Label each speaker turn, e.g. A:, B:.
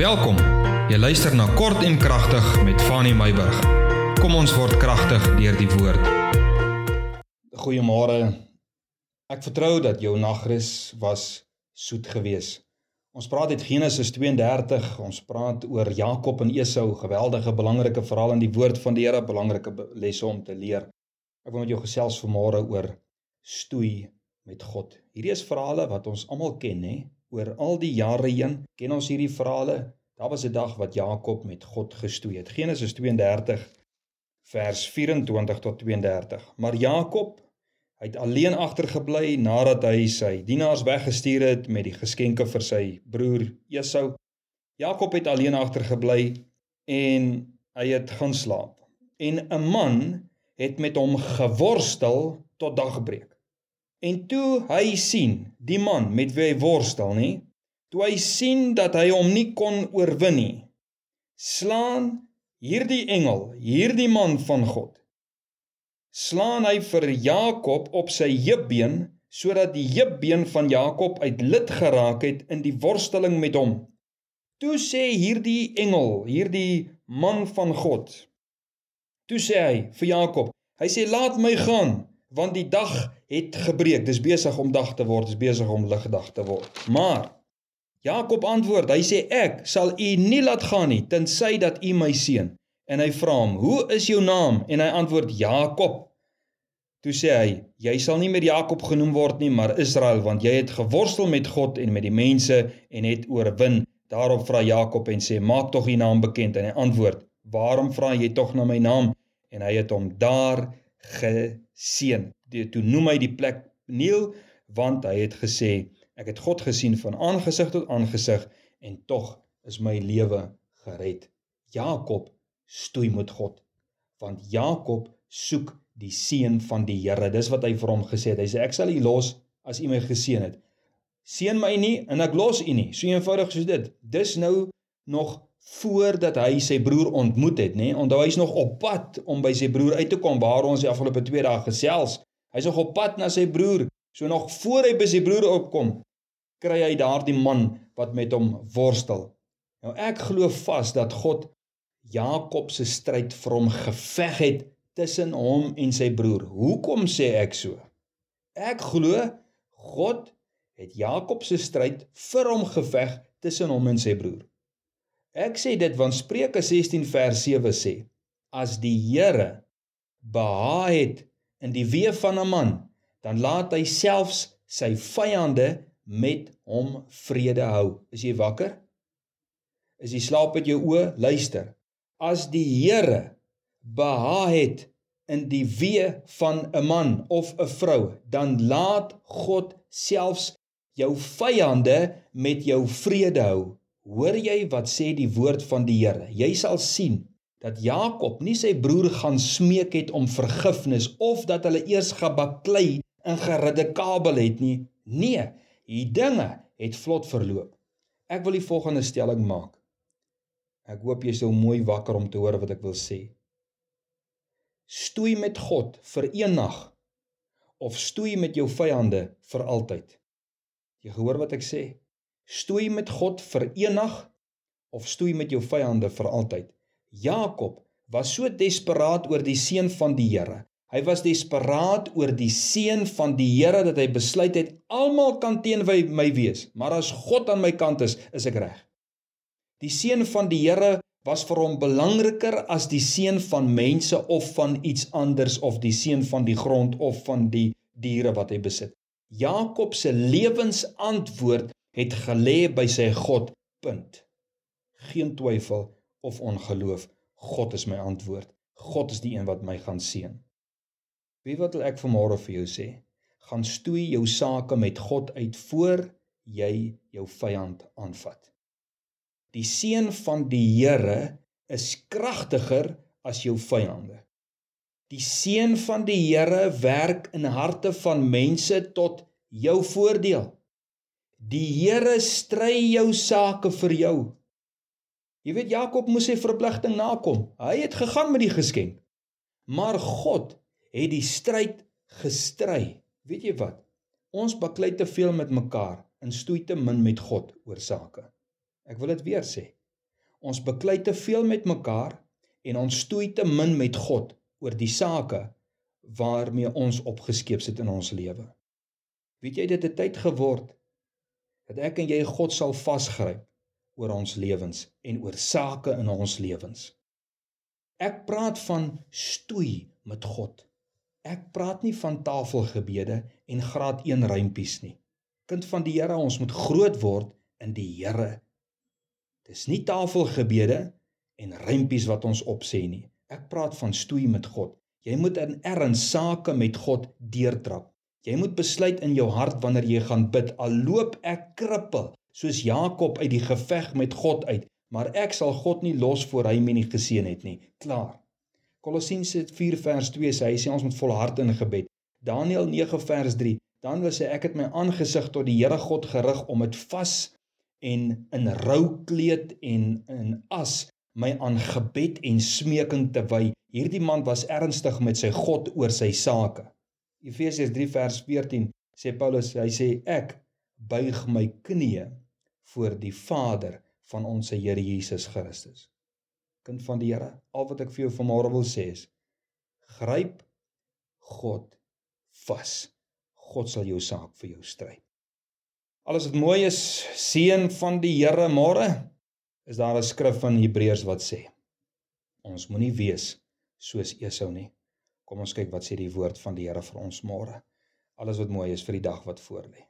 A: Welkom. Jy luister na Kort en Kragtig met Fanny Meyburg. Kom ons word kragtig deur die woord.
B: Goeiemôre. Ek vertrou dat jou nagrus was soet geweest. Ons praat uit Genesis 32. Ons praat oor Jakob en Esau, geweldige belangrike verhaal in die woord van die Here, belangrike lesse om te leer. Ek wil met jou gesels vanmôre oor stoei met God. Hierdie is verhale wat ons almal ken, hè? Oor al die jare heen ken ons hierdie verhale. Daar was 'n dag wat Jakob met God gestoei het. Genesis 32 vers 24 tot 32. Maar Jakob het alleen agtergebly nadat hy sy dienaars weggestuur het met die geskenke vir sy broer Esau. Jakob het alleen agtergebly en hy het gaan slaap. En 'n man het met hom geworstel tot dagbreek. En toe hy sien die man met wie hy worstel, nê, toe hy sien dat hy hom nie kon oorwin nie, slaan hierdie engel, hierdie man van God, slaan hy vir Jakob op sy heupbeen sodat die heupbeen van Jakob uit lid geraak het in die worsteling met hom. Toe sê hierdie engel, hierdie man van God, toe sê hy vir Jakob, hy sê laat my gaan want die dag het gebreek. Dis besig om dag te word, dis besig om ligdag te word. Maar Jakob antwoord, hy sê ek sal u nie laat gaan nie tensy dat u my seën. En hy vra hom, "Hoe is jou naam?" En hy antwoord, "Jakob." Toe sê hy, "Jy sal nie meer Jakob genoem word nie, maar Israel, want jy het geworstel met God en met die mense en het oorwin." Daarop vra Jakob en sê, "Maak tog u naam bekend." En hy antwoord, "Waarom vra jy tog na my naam?" En hy het hom daar geseën. Toe noem hy die plek Peniel want hy het gesê ek het God gesien van aangesig tot aangesig en tog is my lewe gered. Jakob stoei met God want Jakob soek die seën van die Here. Dis wat hy vir hom gesê het. Hy sê ek sal u los as u my geseën het. Seën my nie en ek los u nie. So eenvoudig soos dit. Dis nou nog voordat hy sy broer ontmoet het, nê? Onthou hy's nog op pad om by sy broer uit te kom waar ons die afgelope 2 dae gesels. Hy's nog op pad na sy broer. So nog voor hy by sy broer opkom, kry hy daardie man wat met hom worstel. Nou ek glo vas dat God Jakob se stryd vir hom geveg het tussen hom en sy broer. Hoekom sê ek so? Ek glo God het Jakob se stryd vir hom geveg tussen hom en sy broer. Ek sê dit want Spreuke 16 vers 7 sê: As die Here behaag het in die weë van 'n man, dan laat hy selfs sy vyande met hom vrede hou. Is jy wakker? Is jy slaap met jou oë? Luister. As die Here behaag het in die weë van 'n man of 'n vrou, dan laat God selfs jou vyande met jou vrede hou. Hoor jy wat sê die woord van die Here? Jy sal sien dat Jakob nie sy broer gaan smeek het om vergifnis of dat hulle eers gebaklei en geridikabel het nie. Nee, die dinge het vlot verloop. Ek wil die volgende stelling maak. Ek hoop jy sou mooi wakker om te hoor wat ek wil sê. Stoei met God vir een nag of stoei met jou vyande vir altyd. Jy gehoor wat ek sê? Stoei met God vir eendag of stoei met jou vyande vir altyd. Jakob was so desperaat oor die seën van die Here. Hy was desperaat oor die seën van die Here dat hy besluit het almal kan teen my wees, maar as God aan my kant is, is ek reg. Die seën van die Here was vir hom belangriker as die seën van mense of van iets anders of die seën van die grond of van die diere wat hy besit. Jakob se lewensantwoord het gelê by sy God. Punt. Geen twyfel of ongeloof. God is my antwoord. God is die een wat my gaan seën. Wie wat wil ek vanmôre vir jou sê? Gaan stoei jou sake met God uit voor jy jou vyand aanvat. Die seën van die Here is kragtiger as jou vyande. Die seën van die Here werk in harte van mense tot jou voordeel. Die Here stry jou sake vir jou. Jy weet Jakob moes sy verpligting nakom. Hy het gegaan met die geskenk. Maar God het die stryd gestry. Weet jy wat? Ons baklei te veel met mekaar en stoei te min met God oor sake. Ek wil dit weer sê. Ons beklei te veel met mekaar en ons stoei te min met God oor die sake waarmee ons opgeskep sit in ons lewe. Weet jy dit het tyd geword dat ek en jy God sal vasgryp oor ons lewens en oor sake in ons lewens. Ek praat van stoei met God. Ek praat nie van tafelgebede en graad 1 rympies nie. Kind van die Here, ons moet groot word in die Here. Dis nie tafelgebede en rympies wat ons opsê nie. Ek praat van stoei met God. Jy moet in erns sake met God deurtrap. Jy moet besluit in jou hart wanneer jy gaan bid, al loop ek krippel soos Jakob uit die geveg met God uit, maar ek sal God nie los voor hy my nie geseën het nie. Klaar. Kolossense 4 vers 2 sê hy sê ons moet volhard in gebed. Daniël 9 vers 3 dan wil sê ek het my aangesig tot die Here God gerig om dit vas en in rou kleed en in as my aan gebed en smeking te wy. Hierdie man was ernstig met sy God oor sy sake. Efesiërs 3 vers 14 sê Paulus hy sê ek buig my knieë voor die Vader van ons Here Jesus Christus kind van die Here, al wat ek vir jou vanmôre wil sê is gryp God vas. God sal jou saak vir jou stry. Alles wat mooi is, seën van die Here môre. Is daar 'n skrif van Hebreërs wat sê ons moenie wees soos Esau nie. Kom ons kyk wat sê die woord van die Here vir ons môre. Alles wat mooi is vir die dag wat voorlê.